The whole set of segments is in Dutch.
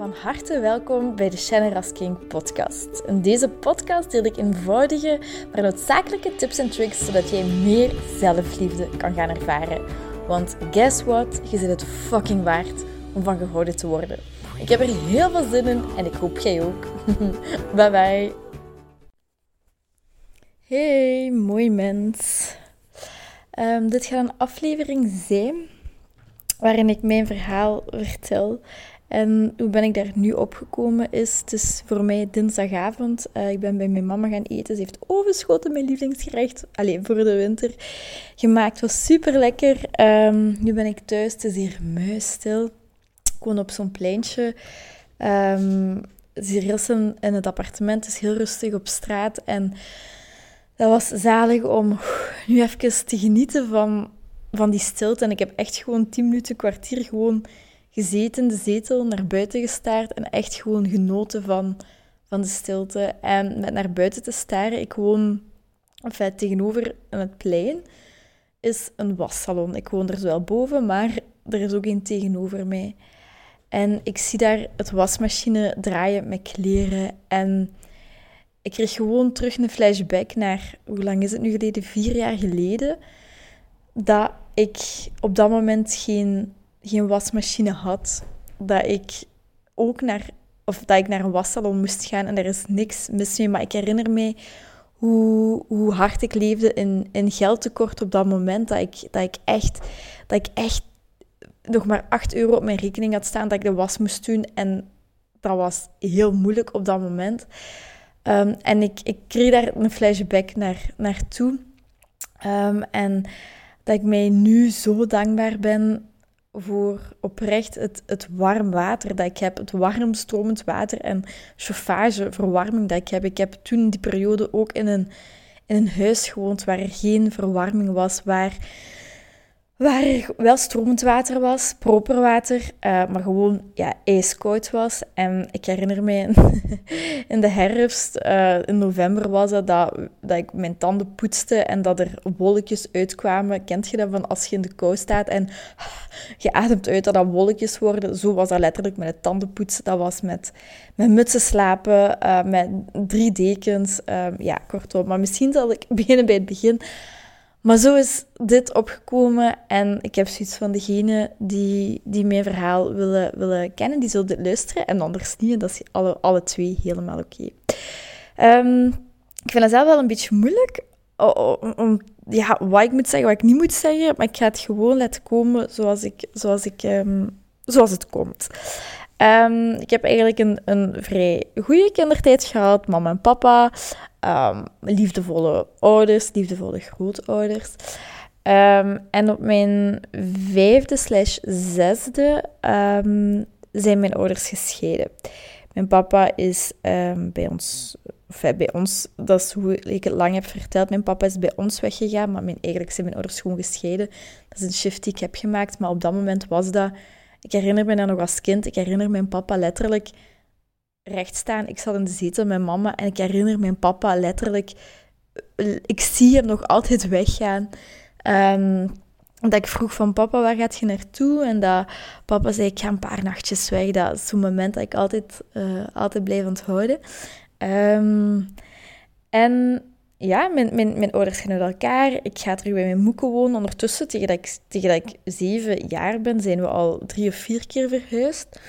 Van harte welkom bij de Shannon King podcast. In deze podcast deel ik eenvoudige, maar noodzakelijke tips en tricks zodat jij meer zelfliefde kan gaan ervaren. Want guess what? Je zit het fucking waard om van gehouden te worden. Ik heb er heel veel zin in en ik hoop jij ook. bye bye. Hey, mooi mens. Ehm, dit gaat een aflevering zijn waarin ik mijn verhaal vertel. En hoe ben ik daar nu opgekomen is, het is voor mij dinsdagavond. Uh, ik ben bij mijn mama gaan eten. Ze heeft overschoten mijn lievelingsgerecht, alleen voor de winter, gemaakt. Was super lekker. Ehm, nu ben ik thuis, het is hier muisstil. Ik woon op zo'n pleintje. Um, het is hier in het appartement, het is heel rustig op straat. En dat was zalig om nu even te genieten van, van die stilte. En ik heb echt gewoon tien minuten, kwartier gewoon gezeten de zetel, naar buiten gestaard en echt gewoon genoten van, van de stilte. En met naar buiten te staren, ik woon enfin, tegenover aan het plein, is een wassalon. Ik woon er wel boven, maar er is ook een tegenover mij. En ik zie daar het wasmachine draaien met kleren. En ik kreeg gewoon terug een flashback naar, hoe lang is het nu geleden? Vier jaar geleden. Dat ik op dat moment geen geen wasmachine had, dat ik ook naar, of dat ik naar een wassalon moest gaan en er is niks mis mee. Maar ik herinner me hoe, hoe hard ik leefde in, in geldtekort op dat moment. Dat ik, dat, ik echt, dat ik echt nog maar 8 euro op mijn rekening had staan dat ik de was moest doen. En dat was heel moeilijk op dat moment. Um, en ik, ik kreeg daar een flashback naar, naartoe. Um, en dat ik mij nu zo dankbaar ben voor oprecht het, het warm water dat ik heb, het warm stromend water en chauffage, verwarming dat ik heb. Ik heb toen die periode ook in een, in een huis gewoond waar er geen verwarming was, waar waar er wel stromend water was, proper water, uh, maar gewoon ja, ijskoud was. En ik herinner me in, de herfst, uh, in november was het, dat, dat ik mijn tanden poetste en dat er wolkjes uitkwamen. Kent je dat van als je in de kou staat en je ademt uit dat dat wolkjes worden? Zo was dat letterlijk met het tandenpoetsen. Dat was met, met mutsen slapen, uh, met drie dekens. ja, kortom. Maar misschien zal ik beginnen bij het begin. Maar zo is dit opgekomen en ik heb zoiets van degene die, die mijn verhaal willen, willen kennen, die zullen dit luisteren en anders niet. dat is alle, alle twee helemaal oké. Ehm, ik vind het zelf wel een beetje moeilijk om, ja, wat ik moet zeggen, wat ik niet moet zeggen, maar ik ga het gewoon laten komen zoals, ik, zoals, ik, um, zoals het komt. Um, ik heb eigenlijk een, een vrij goede kindertijd gehad. Mama en papa. Um, liefdevolle ouders, liefdevolle grootouders. Um, en op mijn vijfde slash zesde zijn mijn ouders gescheiden. Mijn papa is bij ons, of bij ons, dat is hoe ik het lang heb verteld. Mijn papa is bij ons weggegaan, maar mijn, eigenlijk zijn mijn ouders gewoon gescheiden. Dat is een shift die ik heb gemaakt, maar op dat moment was dat ik herinner me dat nog als kind. Ik herinner mijn papa letterlijk recht staan. Ik zat in de zetel met mama en ik herinner mijn papa letterlijk... Ik zie hem nog altijd weggaan. Um, dat ik vroeg van papa, waar gaat je naartoe? En dat papa zei, ik ga een paar nachtjes weg. Dat is zo'n moment dat ik altijd, uh, altijd blijf onthouden. Um, en ja, mijn, ouders gaan uit elkaar. Ik ga terug bij mijn moeke wonen. Ondertussen, tegen dat, ik, ik zeven jaar ben, zijn we al drie of vier keer verhuisd.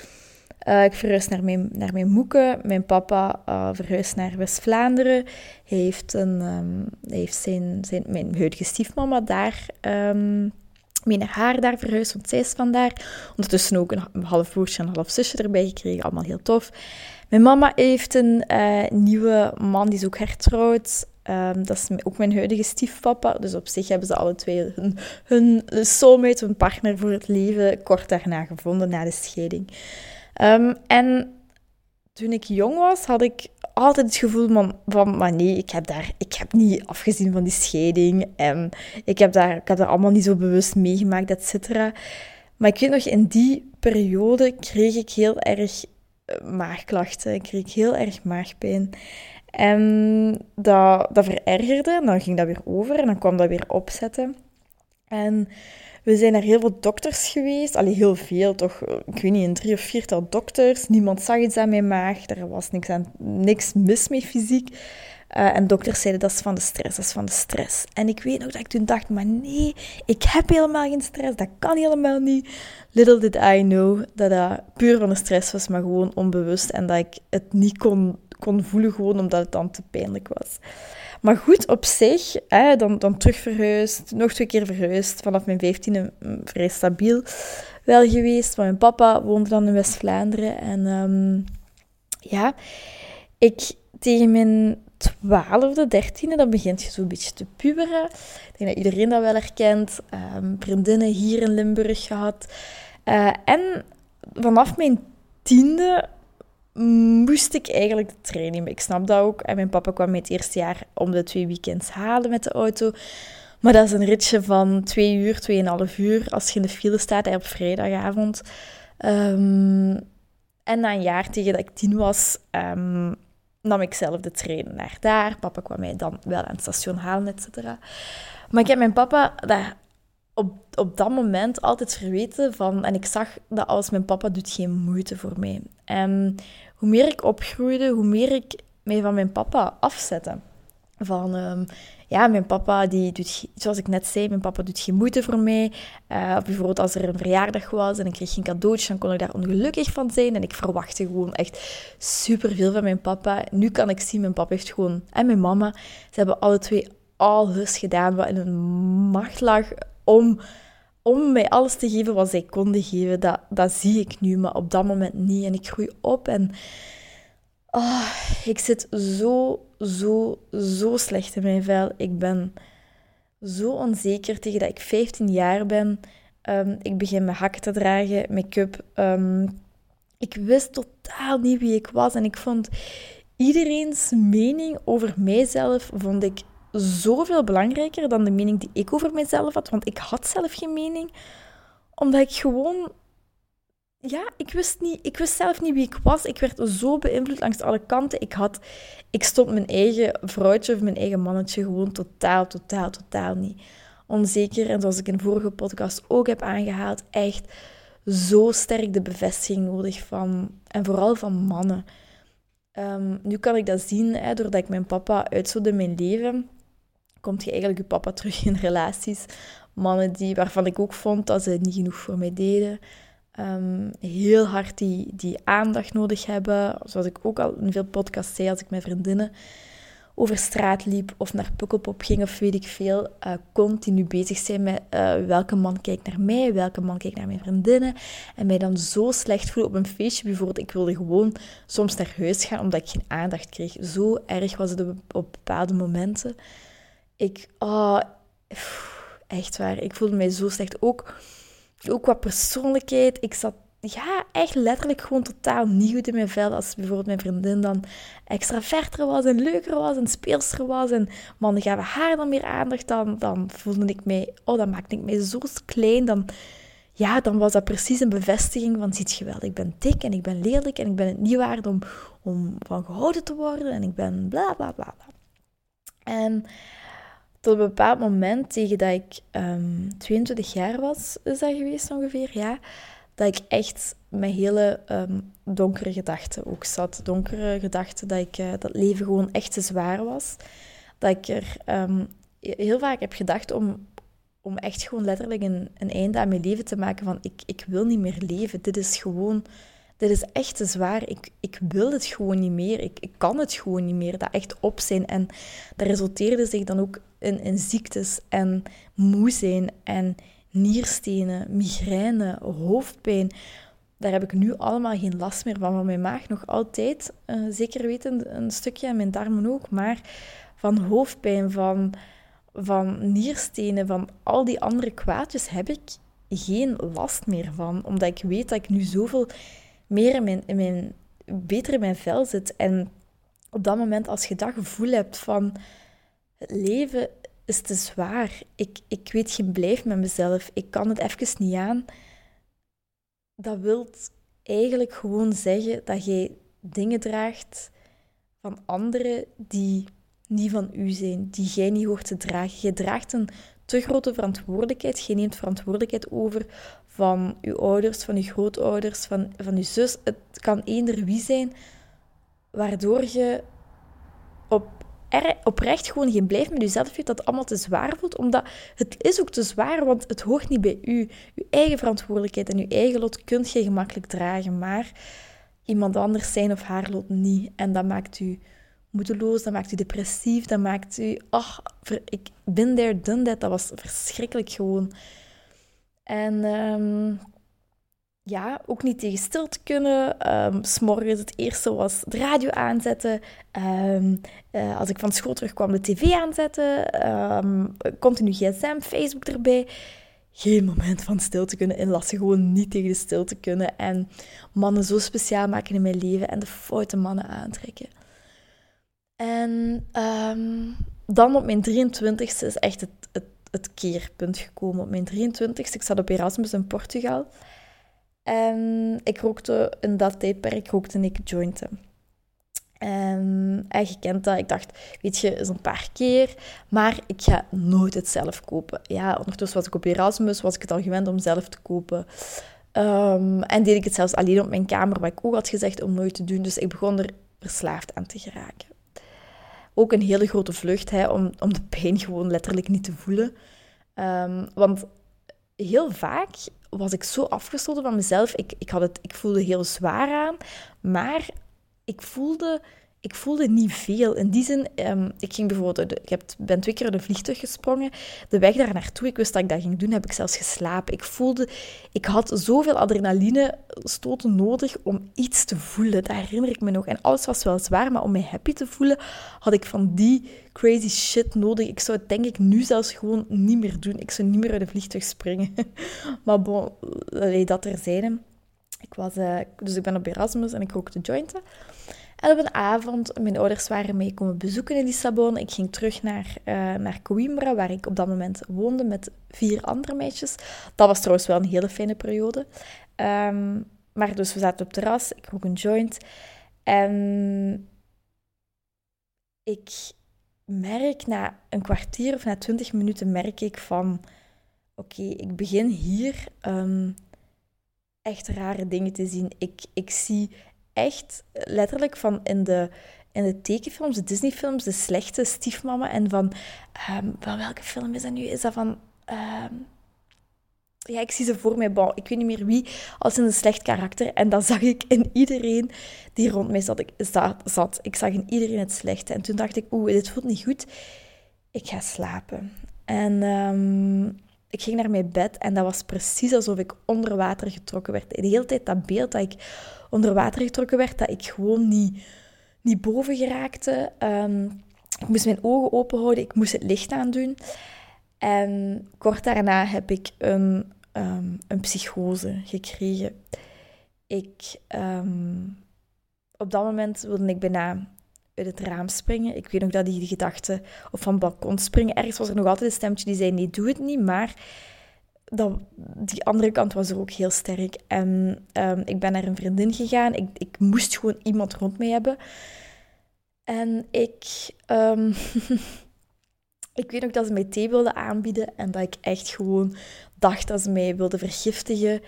Uh, ik verhuis naar mijn, naar mijn moeke. Mijn papa uh, verhuist naar West-Vlaanderen. Hij heeft, een, um, hij heeft zijn, zijn, mijn huidige stiefmama daar... Um, mee naar haar daar verhuisd, want zij is vandaar. Ondertussen ook een half broertje en een half zusje erbij gekregen. Allemaal heel tof. Mijn mama heeft een uh, nieuwe man, die is ook hertrouwd. Um, dat is ook mijn huidige stiefpapa. Dus op zich hebben ze alle twee hun, hun soulmate, hun partner voor het leven, kort daarna gevonden, na de scheiding. Um, en toen ik jong was, had ik altijd het gevoel van, van maar nee, ik heb, daar, ik heb niet afgezien van die scheiding. En ik heb daar, ik heb daar allemaal niet zo bewust meegemaakt, et cetera. Maar ik weet nog, in die periode kreeg ik heel erg eh, maagklachten. Ik kreeg heel erg maagpijn. En dat, dat verergerde, en dan ging dat weer over en dan kwam dat weer opzetten. En We zijn naar heel veel dokters geweest. Allee, heel veel, toch? Ik weet niet, een drie of viertal dokters. Niemand zag iets aan mijn maag. Er was niks, aan, niks mis mee fysiek. Uh, en dokters zeiden, dat is van de stress, dat is van de stress. En ik weet nog dat ik toen dacht, maar nee, ik heb helemaal geen stress, dat kan helemaal niet. Little did I know dat dat puur van de stress was, maar gewoon onbewust. En dat ik het niet kon, kon voelen, gewoon omdat het dan te pijnlijk was. Maar goed, op zich, hè, dan, dan terug verhuisd, nog twee keer verhuisd, vanaf mijn vijftiende mm, vrij stabiel wel geweest. Maar mijn papa woonde dan in West-Vlaanderen. En um, ja, ik tegen mijn twaalfde, dertiende, dan begint je zo'n beetje te puberen. Ik denk dat iedereen dat wel herkent. Um, vriendinnen hier in Limburg gehad. Uh, en vanaf mijn tiende moest ik eigenlijk de nemen. Ik snap dat ook. En mijn papa kwam me het eerste jaar om de twee weekends halen met de auto. Maar dat is een ritje van twee uur, tweeënhalf uur als je in de file staat op vrijdagavond. Um, en na een jaar, tegen dat ik tien was, um, nam ik zelf de trein naar daar. Papa kwam mij dan wel aan het station halen, et cetera. Maar ik heb mijn papa daar op, op dat moment altijd verweten van... En ik zag dat als mijn papa doet geen moeite voor mij. En hoe meer ik opgroeide, hoe meer ik mij van mijn papa afzette. Van, um, ja, mijn papa die doet, zoals ik net zei, mijn papa doet geen moeite voor mij. Uh, bijvoorbeeld als er een verjaardag was en ik kreeg geen cadeautje, dan kon ik daar ongelukkig van zijn. En ik verwachtte gewoon echt superveel van mijn papa. Nu kan ik zien, mijn papa heeft gewoon, en mijn mama, ze hebben alle twee alles gedaan wat in hun macht lag om, om mij alles te geven wat zij konden geven. Dat, dat zie ik nu, maar op dat moment niet. En ik groei op en oh, ik zit zo, zo, zo slecht in mijn vel. Ik ben zo onzeker tegen dat ik 15 jaar ben. Um, ik begin mijn hakken te dragen, make-up. Um, ik wist totaal niet wie ik was en ik vond iedereen's mening over mijzelf vond ik zoveel belangrijker dan de mening die ik over mezelf had. Want ik had zelf geen mening. Omdat ik gewoon... Ja, ik wist, niet, ik wist zelf niet wie ik was. Ik werd zo beïnvloed langs alle kanten. Ik, had, ik stond mijn eigen vrouwtje of mijn eigen mannetje gewoon totaal, totaal, totaal niet. Onzeker. En zoals ik in de vorige podcast ook heb aangehaald, echt zo sterk de bevestiging nodig van... En vooral van mannen. Um, nu kan ik dat zien, hè, doordat ik mijn papa uitzoek in mijn leven komt je eigenlijk je papa terug in relaties. Mannen die, waarvan ik ook vond dat ze niet genoeg voor mij deden. Um, heel hard die, die aandacht nodig hebben. Zoals ik ook al in veel podcasts zei, als ik met vriendinnen over straat liep of naar Pukkelpop ging of weet ik veel, uh, continu bezig zijn met uh, welke man kijkt naar mij, welke man kijkt naar mijn vriendinnen. En mij dan zo slecht voelen op een feestje bijvoorbeeld. Ik wilde gewoon soms naar huis gaan omdat ik geen aandacht kreeg. Zo erg was het op bepaalde momenten. Ik, oh, echt waar, ik voelde mij zo slecht. Ook, ook qua persoonlijkheid. Ik zat, ja, echt letterlijk gewoon totaal niet goed in mijn vel. Als bijvoorbeeld mijn vriendin dan extra verter was en leuker was en speelster was. En mannen gaven haar dan meer aandacht. Dan, dan voelde ik mij, oh, dat maakte ik mij zo klein. Dan, ja, dan was dat precies een bevestiging van, ziet je wel, ik ben dik en ik ben lelijk en ik ben het niet waard om, om van gehouden te worden. En ik ben bla, bla, bla, bla. En tot een bepaald moment, tegen dat ik um, ehm, 22 jaar was, is dat geweest ongeveer, ja, dat ik echt met hele um, donkere gedachten ook zat. Donkere gedachten dat ik uh, dat leven gewoon echt te zwaar was. Dat ik er um, heel vaak heb gedacht om, om echt gewoon letterlijk een, een einde aan mijn leven te maken van ik, ik wil niet meer leven. Dit is gewoon dit is echt te zwaar. Ik, ik wil het gewoon niet meer. Ik, ik kan het gewoon niet meer. Dat echt op zijn. En dat resulteerde zich dan ook in, in ziektes en moe zijn en nierstenen, migraine, hoofdpijn. Daar heb ik nu allemaal geen last meer van. Van mijn maag nog altijd, uh, zeker weten, een stukje en mijn darmen ook. Maar van hoofdpijn, van, van nierstenen, van al die andere kwaadjes heb ik geen last meer van. Omdat ik weet dat ik nu zoveel meer in mijn, in mijn, beter in mijn vel zit. En op dat moment, als je dat gevoel hebt van het leven is te zwaar, ik, ik weet geen blijf met mezelf, ik kan het even niet aan, dat wil eigenlijk gewoon zeggen dat jij dingen draagt van anderen die niet van u zijn, die jij niet hoort te dragen. Je draagt een te grote verantwoordelijkheid. Je neemt verantwoordelijkheid over van je ouders, van je grootouders, van, van je zus. Het kan eender wie zijn, waardoor je op, oprecht gewoon geen blijf met jezelf hebt, dat allemaal te zwaar voelt. Omdat het is ook te zwaar, want het hoort niet bij u. Je eigen verantwoordelijkheid en je eigen lot kunt je gemakkelijk dragen, maar iemand anders zijn of haar lot niet. En dat maakt u moedeloos, dat maakt u depressief, dat maakt u... Ach, ik ben there, done that. Dat was verschrikkelijk gewoon. En um, ja, ook niet tegen stil te kunnen. Um, S'morgens het eerste was de radio aanzetten. Um, uh, als ik van school terugkwam, de tv aanzetten. Um, continu gsm, Facebook erbij. Geen moment van stil te kunnen inlassen. Gewoon niet tegen de stil te kunnen. En mannen zo speciaal maken in mijn leven. En de foute mannen aantrekken. En dan op mijn 23ste is echt het, het, het keerpunt gekomen. Op mijn 23ste, ik zat op Erasmus in Portugal. En ik rookte in dat tijdperk rookte ik jointen. En, en je kent dat. Ik dacht, weet je, eens een paar keer. Maar ik ga nooit het zelf kopen. Ja, ondertussen was ik op Erasmus, was ik het al gewend om zelf te kopen. Um, en deed ik het zelfs alleen op mijn kamer, wat ik ook had gezegd om nooit te doen. Dus ik begon er verslaafd aan te geraken. Ook een hele grote vlucht, hè, om, om de pijn gewoon letterlijk niet te voelen. Um, want heel vaak was ik zo afgesloten van mezelf. Ik, ik, had het, ik voelde heel zwaar aan, maar ik voelde, ik voelde niet veel. In die zin, um, ik ging bijvoorbeeld, ik heb, ben twee keer een vliegtuig gesprongen. De weg daar naartoe, ik wist dat ik dat ging doen, heb ik zelfs geslapen. Ik voelde, ik had zoveel adrenaline stoten nodig om iets te voelen. Dat herinner ik me nog. En alles was wel zwaar, maar om mij happy te voelen, had ik van die crazy shit nodig. Ik zou het denk ik nu zelfs gewoon niet meer doen. Ik zou niet meer uit een vliegtuig springen. maar bon, dat er zijn. Ik was, uh, dus ik ben op Erasmus en ik rookte jointen. En op een avond, mijn ouders waren mee komen bezoeken in Lissabon. Ik ging terug naar, uh, naar Coimbra, waar ik op dat moment woonde met vier andere meisjes. Dat was trouwens wel een hele fijne periode. Um, maar dus we zaten op het terras, ik rook een joint. En ik merk na een kwartier of na twintig minuten merk ik van... Oké, ik begin hier um, echt rare dingen te zien. Ik, ik zie echt letterlijk van in de, in de tekenfilms, de Disneyfilms, de slechte stiefmama. En van, van welke film is dat nu? Is dat van... Um, ja, ik zie ze voor mij. Ik weet niet meer wie als een slecht karakter. En dat zag ik in iedereen die rond mij zat. Ik, zat. Ik zag in iedereen het slechte. En toen dacht ik, oeh, dit voelt niet goed. Ik ga slapen. En um, ik ging naar mijn bed en dat was precies alsof ik onder water getrokken werd. De hele tijd dat beeld dat ik onder water getrokken werd, dat ik gewoon niet, niet boven geraakte. Um, ik moest mijn ogen open houden, ik moest het licht aandoen. En kort daarna heb ik een, um, een psychose gekregen. Ik, um, op dat moment wilde ik bijna uit het raam springen. Ik weet nog dat die, die gedachte, of van het balkon springen. Ergens was er nog altijd een stemmetje die zei, nee, doe het niet. Maar die andere kant was er ook heel sterk. En um, ik ben naar een vriendin gegaan. Ik, ik moest gewoon iemand rond mij hebben. En ik... Um, ik weet ook dat ze mij thee wilden aanbieden en dat ik echt gewoon dacht dat ze mij wilden vergiftigen.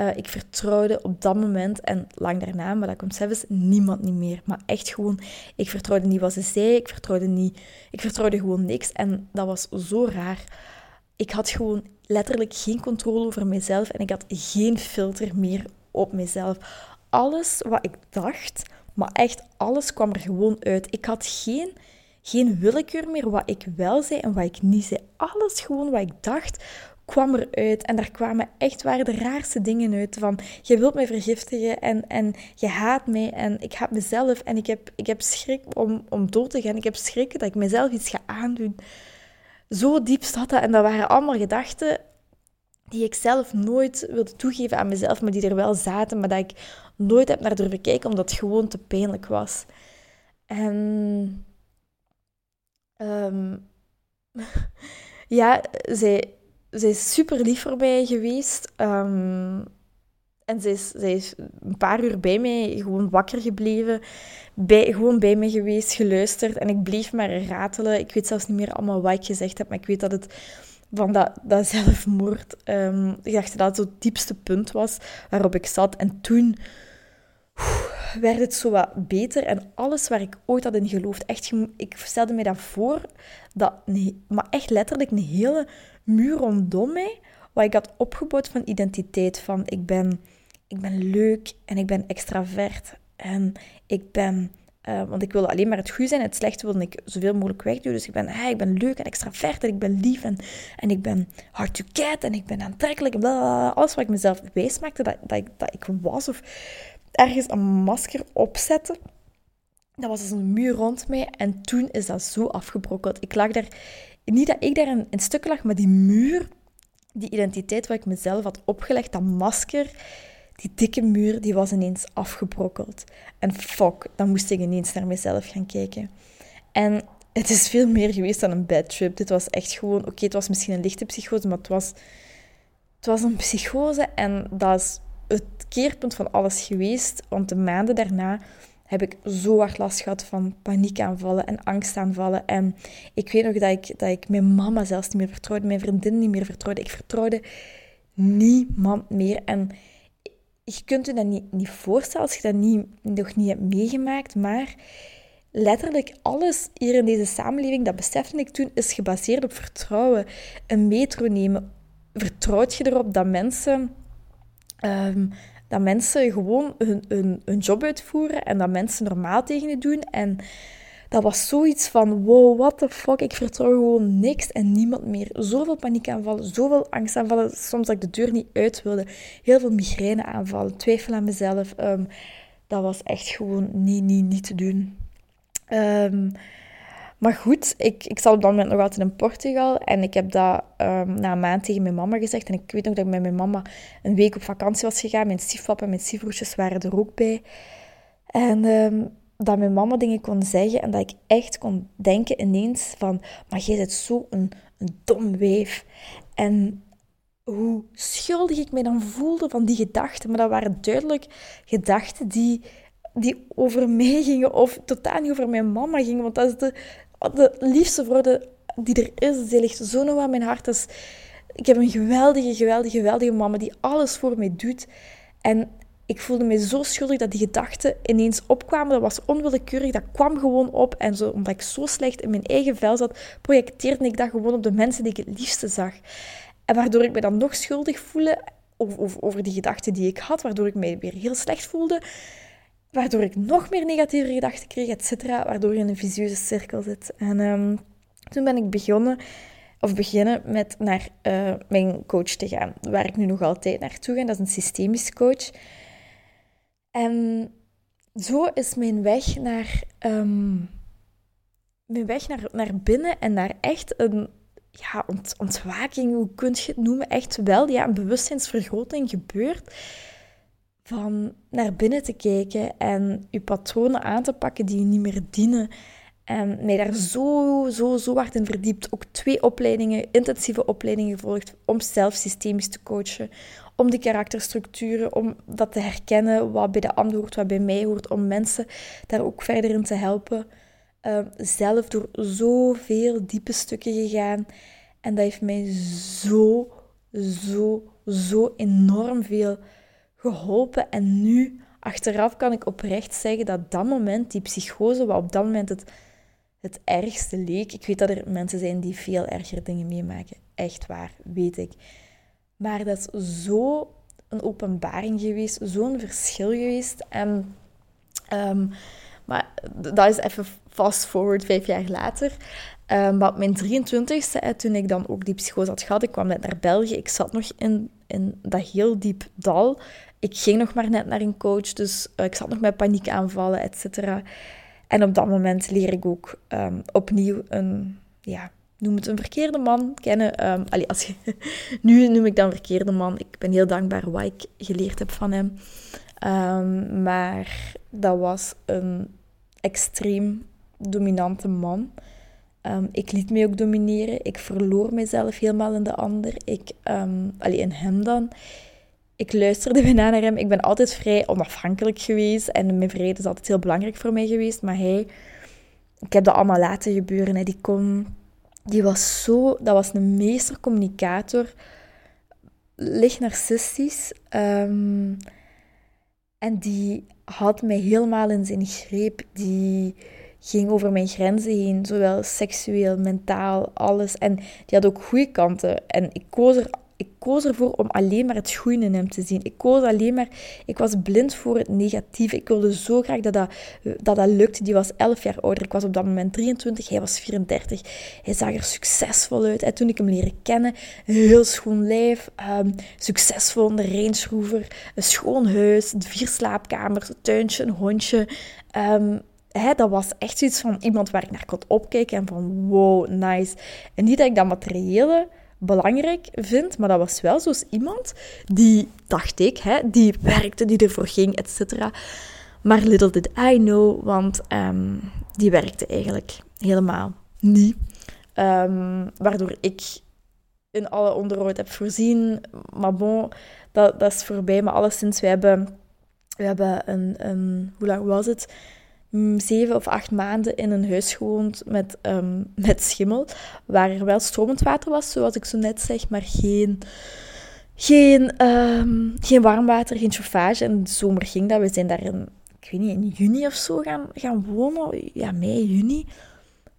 Uh, ik vertrouwde op dat moment en lang daarna, maar dat komt zelfs niemand niet meer. Maar echt gewoon, ik vertrouwde niet wat ze zei, ik vertrouwde niet, ik vertrouwde gewoon niks. En dat was zo raar. Ik had gewoon letterlijk geen controle over mezelf en ik had geen filter meer op mezelf. Alles wat ik dacht, maar echt alles kwam er gewoon uit. Ik had geen, geen willekeur meer wat ik wel zei en wat ik niet zei. Alles gewoon wat ik dacht, kwam eruit. En daar kwamen echt waar de raarste dingen uit. Van, je wilt mij vergiftigen en, en je haat mij en ik haat mezelf. En ik heb, ik heb schrik om, om dood te gaan. Ik heb schrik dat ik mezelf iets ga aandoen. Zo diep zat dat. En dat waren allemaal gedachten die ik zelf nooit wilde toegeven aan mezelf, maar die er wel zaten, maar dat ik nooit heb naar durven kijken, omdat het gewoon te pijnlijk was. En... Um, ja, zij, zij is super lief voor mij geweest. Um, en zij is, is een paar uur bij mij gewoon wakker gebleven. Bij, gewoon bij mij geweest, geluisterd. En ik bleef maar ratelen. Ik weet zelfs niet meer allemaal wat ik gezegd heb. Maar ik weet dat het van dat, dat zelfmoord. Um, ik dacht dat het het diepste punt was waarop ik zat. En toen werd het zo wat beter. En alles waar ik ooit had in geloofd, echt, ik stelde me dat voor, dat, nee, maar echt letterlijk een hele muur rondom mij, wat ik had opgebouwd van identiteit. Van ik ben, ik ben leuk en ik ben extravert en ik ben... Uh, want ik wilde alleen maar het goede zijn. Het slechte wilde ik zoveel mogelijk wegdoen. Dus ik ben, hey, ik ben leuk en extravert en ik ben lief en, en ik ben hard to get en ik ben aantrekkelijk. Bla, alles wat ik mezelf wijs maakte dat, dat, ik, dat ik was of ergens een masker opzetten. Dat was dus een muur rond mij en toen is dat zo afgebrokkeld. Ik lag daar, niet dat ik daar in, in stukken lag, maar die muur, die identiteit wat ik mezelf had opgelegd, dat masker, die dikke muur, die was ineens afgebrokkeld. En fuck, dan moest ik ineens naar mezelf gaan kijken. En het is veel meer geweest dan een bad trip. Dit was echt gewoon, oké, het was misschien een lichte psychose, maar het was, het was een psychose en dat is het keerpunt van alles geweest. Want de maanden daarna heb ik zo hard last gehad van paniekaanvallen en angstaanvallen. En ik weet nog dat ik, dat ik mijn mama zelfs niet meer vertrouwde, mijn vriendin niet meer vertrouwde. Ik vertrouwde niemand meer. En je kunt je dat niet, niet voorstellen als je dat niet, nog niet hebt meegemaakt, maar letterlijk alles hier in deze samenleving, dat besefte ik toen, is gebaseerd op vertrouwen. Een metro nemen, vertrouwt je erop dat mensen Ehm, dat mensen gewoon hun, hun, hun job uitvoeren en dat mensen normaal tegen je doen. En dat was zoiets van, wow, what the fuck, ik vertrouw gewoon niks en niemand meer. Zoveel paniekaanvallen, zoveel angstaanvallen, soms dat ik de deur niet uit wilde. Heel veel migraineaanvallen, twijfel aan mezelf. Ehm, dat was echt gewoon niet, niet, niet te doen. Um, maar goed, ik, ik zat op dat moment nog altijd in Portugal. En ik heb dat um, na een maand tegen mijn mama gezegd. En ik weet nog dat ik met mijn mama een week op vakantie was gegaan. Mijn stiefpapa en mijn stiefbroertjes waren er ook bij. En dat mijn mama dingen kon zeggen. En dat ik echt kon denken ineens van... Maar jij bent zo een, een dom wijf. En hoe schuldig ik me dan voelde van die gedachten. Maar dat waren duidelijk gedachten die die over mij gingen of totaal niet over mijn mama gingen. Want dat is de, de liefste vrouw die er is. Die ligt zo nog aan mijn hart. Dus ik heb een geweldige, geweldige, geweldige mama die alles voor mij doet. En ik voelde me zo schuldig dat die gedachten ineens opkwamen. Dat was onwillekeurig, dat kwam gewoon op. En zo, omdat ik zo slecht in mijn eigen vel zat, projecteerde ik dat gewoon op de mensen die ik het liefste zag. En waardoor ik me dan nog schuldig voelde over, over die gedachten die ik had, waardoor ik me weer heel slecht voelde waardoor ik nog meer negatieve gedachten kreeg, et cetera, waardoor je in een visieuze cirkel zit. En um, toen ben ik begonnen, of beginnen met naar uh, mijn coach te gaan, waar ik nu nog altijd naartoe ga. Dat is een systemisch coach. En zo is mijn weg naar, um, mijn weg naar, naar binnen en naar echt een ja, ont, ontwaking, hoe kun je het noemen, echt wel ja, een bewustzijnsvergroting gebeurd van naar binnen te kijken en je patronen aan te pakken die je niet meer dienen. En mij daar zo, zo, zo hard in verdiept. Ook twee opleidingen, intensieve opleidingen gevolgd om zelf systemisch te coachen. Om die karakterstructuren, om dat te herkennen, wat bij de ander hoort, wat bij mij hoort. Om mensen daar ook verder in te helpen. Uh, zelf door zoveel diepe stukken gegaan. En dat heeft mij zo, zo, zo enorm veel geholpen. En nu, achteraf, kan ik oprecht zeggen dat dat moment, die psychose, wat op dat moment het, het ergste leek. Ik weet dat er mensen zijn die veel erger dingen meemaken. Echt waar, weet ik. Maar dat is zo een openbaring geweest, zo'n verschil geweest. En, um, maar dat is even fast forward vijf jaar later. Um, maar op mijn 23ste, toen ik dan ook die psychose had gehad, ik kwam net naar België, ik zat nog in, in dat heel diep dal ik ging nog maar net naar een coach, dus uh, ik zat nog met paniekaanvallen, et cetera. En op dat moment leer ik ook um, opnieuw een, ja, noem het een verkeerde man kennen. Um, als je, nu noem ik dan verkeerde man. Ik ben heel dankbaar wat ik geleerd heb van hem. Um, maar dat was een extreem dominante man. Ik liet me ook domineren. Ik verloor mezelf helemaal in de ander. Ik, um, in hem dan ik luisterde bijna naar hem. Ik ben altijd vrij onafhankelijk geweest. En mijn vrijheid is altijd heel belangrijk voor mij geweest. Maar hij, ik heb dat allemaal laten gebeuren. Hè. Die kon die was zo, dat was een meestercommunicator, licht narcistisch. Um, en die had mij helemaal in zijn greep. Die ging over mijn grenzen heen, zowel seksueel, mentaal, alles. En die had ook goede kanten. En ik koos er ik koos ervoor om alleen maar het goede in hem te zien. Ik koos alleen maar... Ik was blind voor het negatieve. Ik wilde zo graag dat dat, dat, dat lukte. Die was 11 jaar ouder. Ik was op dat moment 23. Hij was 34. Hij zag er succesvol uit. En toen ik hem leren kennen, heel schoon lijf. Um, succesvol in de Range Rover. Een schoon huis. Vier slaapkamers. Een tuintje. Een hondje. Um, dat was echt zoiets van iemand waar ik naar kon opkijken. En van, wow, nice. En niet dat ik dat materiële belangrijk vind, maar dat was wel zoals iemand die, dacht ik, hè, die werkte, die ervoor ging, et cetera. Maar little did I know, want um, die werkte eigenlijk helemaal niet. Um, waardoor ik in alle onderhoud heb voorzien. Maar bon, dat, dat is voorbij. Maar alleszins, we hebben, we hebben een, een... Hoe lang was het? Mm, zeven of acht maanden in een huis gewoond met, um, met schimmel, waar er wel stromend water was, zoals ik zo net zeg, maar geen, geen, um, geen warm water, geen chauffage. En de zomer ging dat. We zijn daar in, ik weet niet, in juni of zo gaan, gaan wonen. Ja, mei, juni.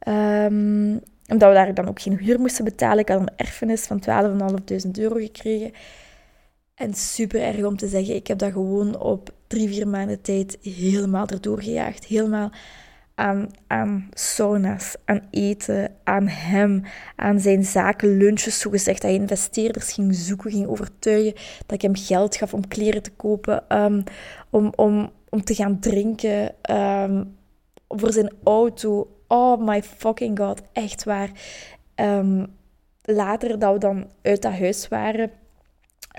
Um, omdat we daar dan ook geen huur moesten betalen. Ik had een erfenis van 12.500 euro gekregen. En super erg om te zeggen, ik heb dat gewoon op drie, vier maanden tijd helemaal erdoor gejaagd. Helemaal aan, aan sauna's, aan eten, aan hem, aan zijn zaken, lunches, zogezegd. Dat hij investeerders ging zoeken, ging overtuigen. Dat ik hem geld gaf om kleren te kopen, um, om, om, om te gaan drinken, um, voor zijn auto. Oh my fucking god, echt waar. Um, later dat we dan uit dat huis waren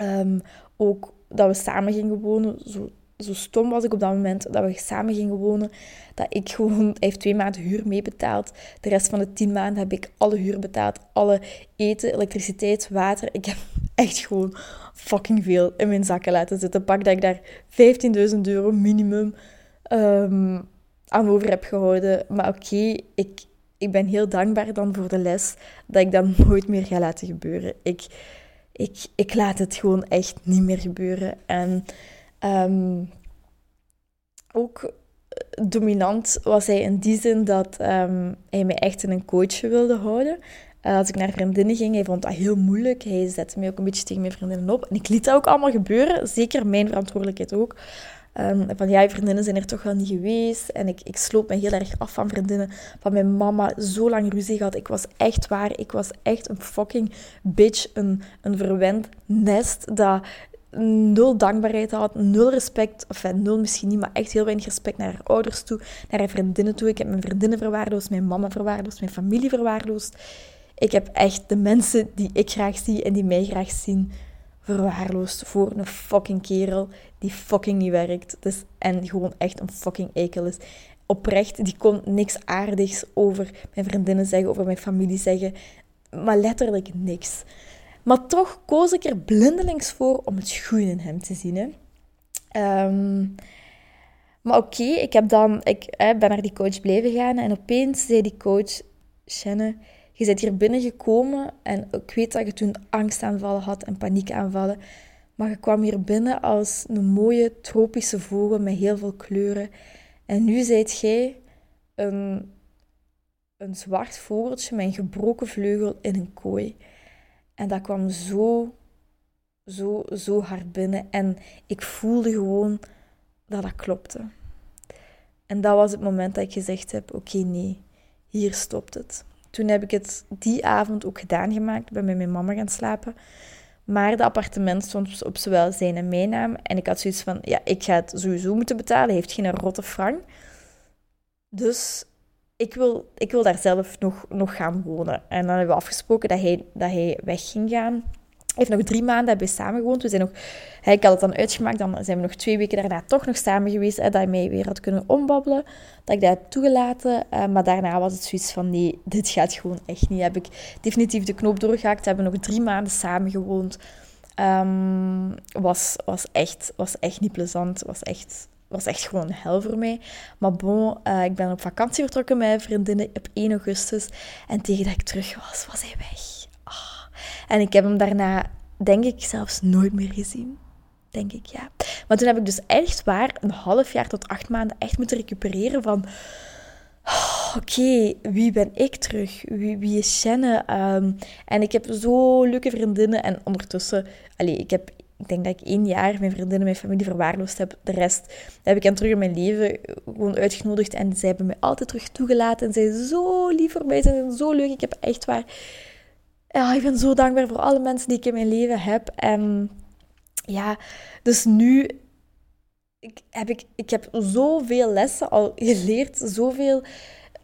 Um, ook dat we samen gingen wonen. Zo, zo stom was ik op dat moment dat we samen gingen wonen. Dat ik gewoon, hij heeft twee maanden huur meebetaald. De rest van de tien maanden heb ik alle huur betaald. Alle eten, elektriciteit, water. Ik heb echt gewoon fucking veel in mijn zakken laten zitten. Pak dat ik daar 15.000 euro minimum um, aan over heb gehouden. Maar oké, ik, ik ben heel dankbaar dan voor de les dat ik dat nooit meer ga laten gebeuren. Ik ik, ik laat het gewoon echt niet meer gebeuren. En um, ook eh, dominant was hij in die zin dat um, hij mij echt in een coach wilde houden. Uh, als ik naar vriendinnen ging, hij vond dat heel moeilijk. Hij zette mij ook een beetje tegen mijn vriendinnen op. En ik liet dat ook allemaal gebeuren. Zeker mijn verantwoordelijkheid ook. Um, van ja, vriendinnen zijn er toch wel niet geweest. En ik, ik sloot me heel erg af van vriendinnen. Van mijn mama, zo lang ruzie gehad. Ik was echt waar. Ik was echt een fucking bitch. Een, een verwend nest dat nul dankbaarheid had, nul respect, of nul misschien niet, maar echt heel weinig respect naar haar ouders toe, naar haar vriendinnen toe. Ik heb mijn vriendinnen verwaarloosd, mijn mama verwaarloosd, mijn familie verwaarloosd. Ik heb echt de mensen die ik graag zie en die mij graag zien, verwaarloosd voor een fucking kerel die fucking niet werkt. Dus, en gewoon echt een fucking ekel is. Oprecht, die kon niks aardigs over mijn vriendinnen zeggen, over mijn familie zeggen. Maar letterlijk niks. Maar toch koos ik er blindelings voor om het goede in hem te zien. Hè. Ehm, maar oké, ik heb dan, ik ben naar die coach blijven gaan en opeens zei die coach, Shannon, je bent hier binnengekomen en ik weet dat je toen angstaanvallen had en paniekaanvallen. Maar je kwam hier binnen als een mooie tropische vogel met heel veel kleuren. En nu zijt jij een, een zwart vogeltje met een gebroken vleugel in een kooi. En dat kwam zo, zo, zo hard binnen. En ik voelde gewoon dat dat klopte. En dat was het moment dat ik gezegd heb: oké, nee, hier stopt het. Toen heb ik het die avond ook gedaan gemaakt. ben met mijn mama gaan slapen. Maar het appartement stond op zowel zijn en mijn naam. En ik had zoiets van, ja, ik ga het sowieso moeten betalen. Heeft geen rotte frank. Dus ik wil, ik wil daar zelf nog, nog gaan wonen. En dan hebben we afgesproken dat hij, dat hij weg ging gaan heeft nog drie maanden hebben we samen gewoond. We zijn nog, ik had het dan uitgemaakt, dan zijn we nog twee weken daarna toch nog samen geweest. Hè, dat hij mij weer had kunnen ombabbelen. Dat ik dat heb toegelaten. Uh, maar daarna was het zoiets van, nee, dit gaat gewoon echt niet. Heb ik definitief de knoop doorgehaakt. We hebben nog drie maanden samen gewoond. Um, was, was, echt, was echt niet plezant. Was echt was echt gewoon hel voor mij. Maar bon, uh, ik ben op vakantie vertrokken met vriendinnen op 1 augustus. En tegen dat ik terug was, was hij weg. En ik heb hem daarna, denk ik, zelfs nooit meer gezien. Denk ik, ja. Maar toen heb ik dus echt waar een half jaar tot acht maanden echt moeten recupereren van... Oh, Oké, wie ben ik terug? Wie, is Shanne? Um, en ik heb zo leuke vriendinnen. En ondertussen, allez, ik heb ik denk dat ik één jaar mijn vriendinnen, mijn familie verwaarloosd heb. De rest heb ik hen terug in mijn leven gewoon uitgenodigd. En zij hebben mij altijd terug toegelaten. En zij zijn zo lief voor mij. Ze zijn zo leuk. Ik heb echt waar... Ja, ik ben zo dankbaar voor alle mensen die ik in mijn leven heb. En ja, dus nu ik, heb ik, ik heb zoveel lessen al geleerd. Zoveel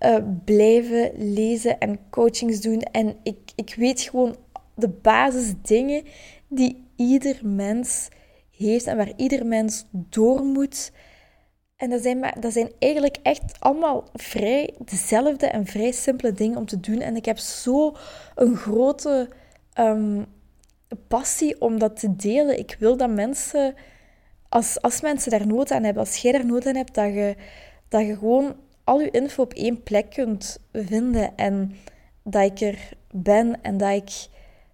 uh, blijven lezen en coachings doen. En ik, ik weet gewoon de basisdingen die ieder mens heeft en waar ieder mens door moet. En dat zijn, dat zijn eigenlijk echt allemaal vrij dezelfde en vrij simpele dingen om te doen. En ik heb zo een grote um, passie om dat te delen. Ik wil dat mensen, als, als mensen daar nood aan hebben, als jij daar nood aan hebt, dat je, dat je gewoon al je info op één plek kunt vinden. En dat ik er ben en dat ik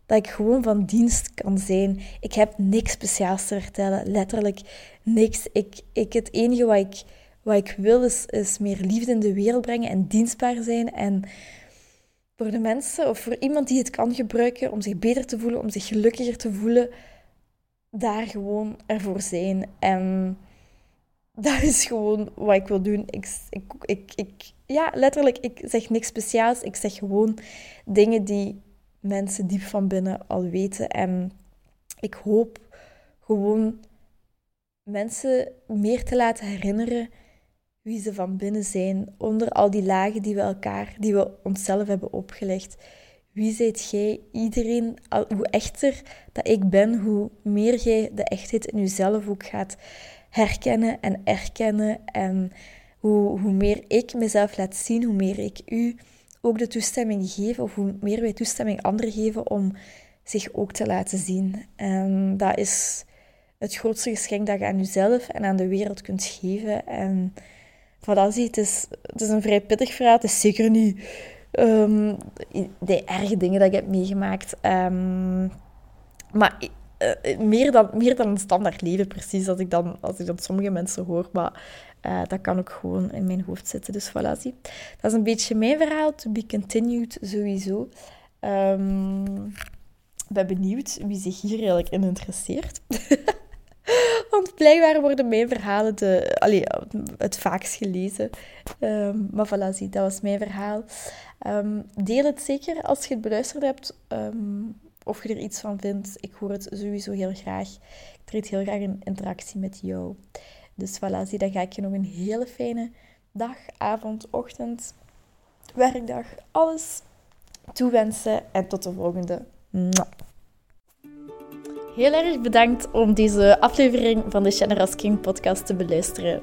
dat ik gewoon van dienst kan zijn. Ik heb niks speciaals te vertellen, letterlijk niks. Ik, ik, het enige wat ik, wat ik wil is, is meer liefde in de wereld brengen en dienstbaar zijn. En voor de mensen of voor iemand die het kan gebruiken om zich beter te voelen, om zich gelukkiger te voelen, daar gewoon ervoor zijn. En dat is gewoon wat ik wil doen. Ik, ik, ik, ik, ja, letterlijk, ik zeg niks speciaals. Ik zeg gewoon dingen die mensen diep van binnen al weten. En ik hoop gewoon mensen meer te laten herinneren wie ze van binnen zijn, onder al die lagen die we elkaar, die we onszelf hebben opgelegd. Wie zijt jij? Iedereen, hoe echter dat ik ben, hoe meer jij de echtheid in jezelf ook gaat herkennen en erkennen. En hoe, hoe meer ik mezelf laat zien, hoe meer ik u ook de toestemming geven, of hoe meer wij toestemming anderen geven om zich ook te laten zien. En dat is het grootste geschenk dat je aan jezelf en aan de wereld kunt geven. En voilà, zie, het is, het is een vrij pittig verhaal. Het is zeker niet um, de erge dingen dat ik heb meegemaakt. Um, maar uh, meer, dan, meer dan een standaard leven, precies, als ik dan, als ik dan sommige mensen hoor. Maar uh, dat kan ook gewoon in mijn hoofd zitten. Dus voilà, zie. Dat is een beetje mijn verhaal. To be continued, sowieso. Um, ben benieuwd wie zich hier eigenlijk in interesseert. Want blijkbaar worden mijn verhalen de, allee, het vaakst gelezen. Um, maar voilà, zie, dat was mijn verhaal. Um, deel het zeker als je het beluisterd hebt. Of je er iets van vindt. Ik hoor het sowieso heel graag. Ik treed heel graag in interactie met jou. Dus voilà, zie, dan ga ik je nog een hele fijne dag, avond, ochtend, werkdag, alles toewensen. En tot de volgende. Heel erg bedankt om deze aflevering van de Generous King podcast te beluisteren.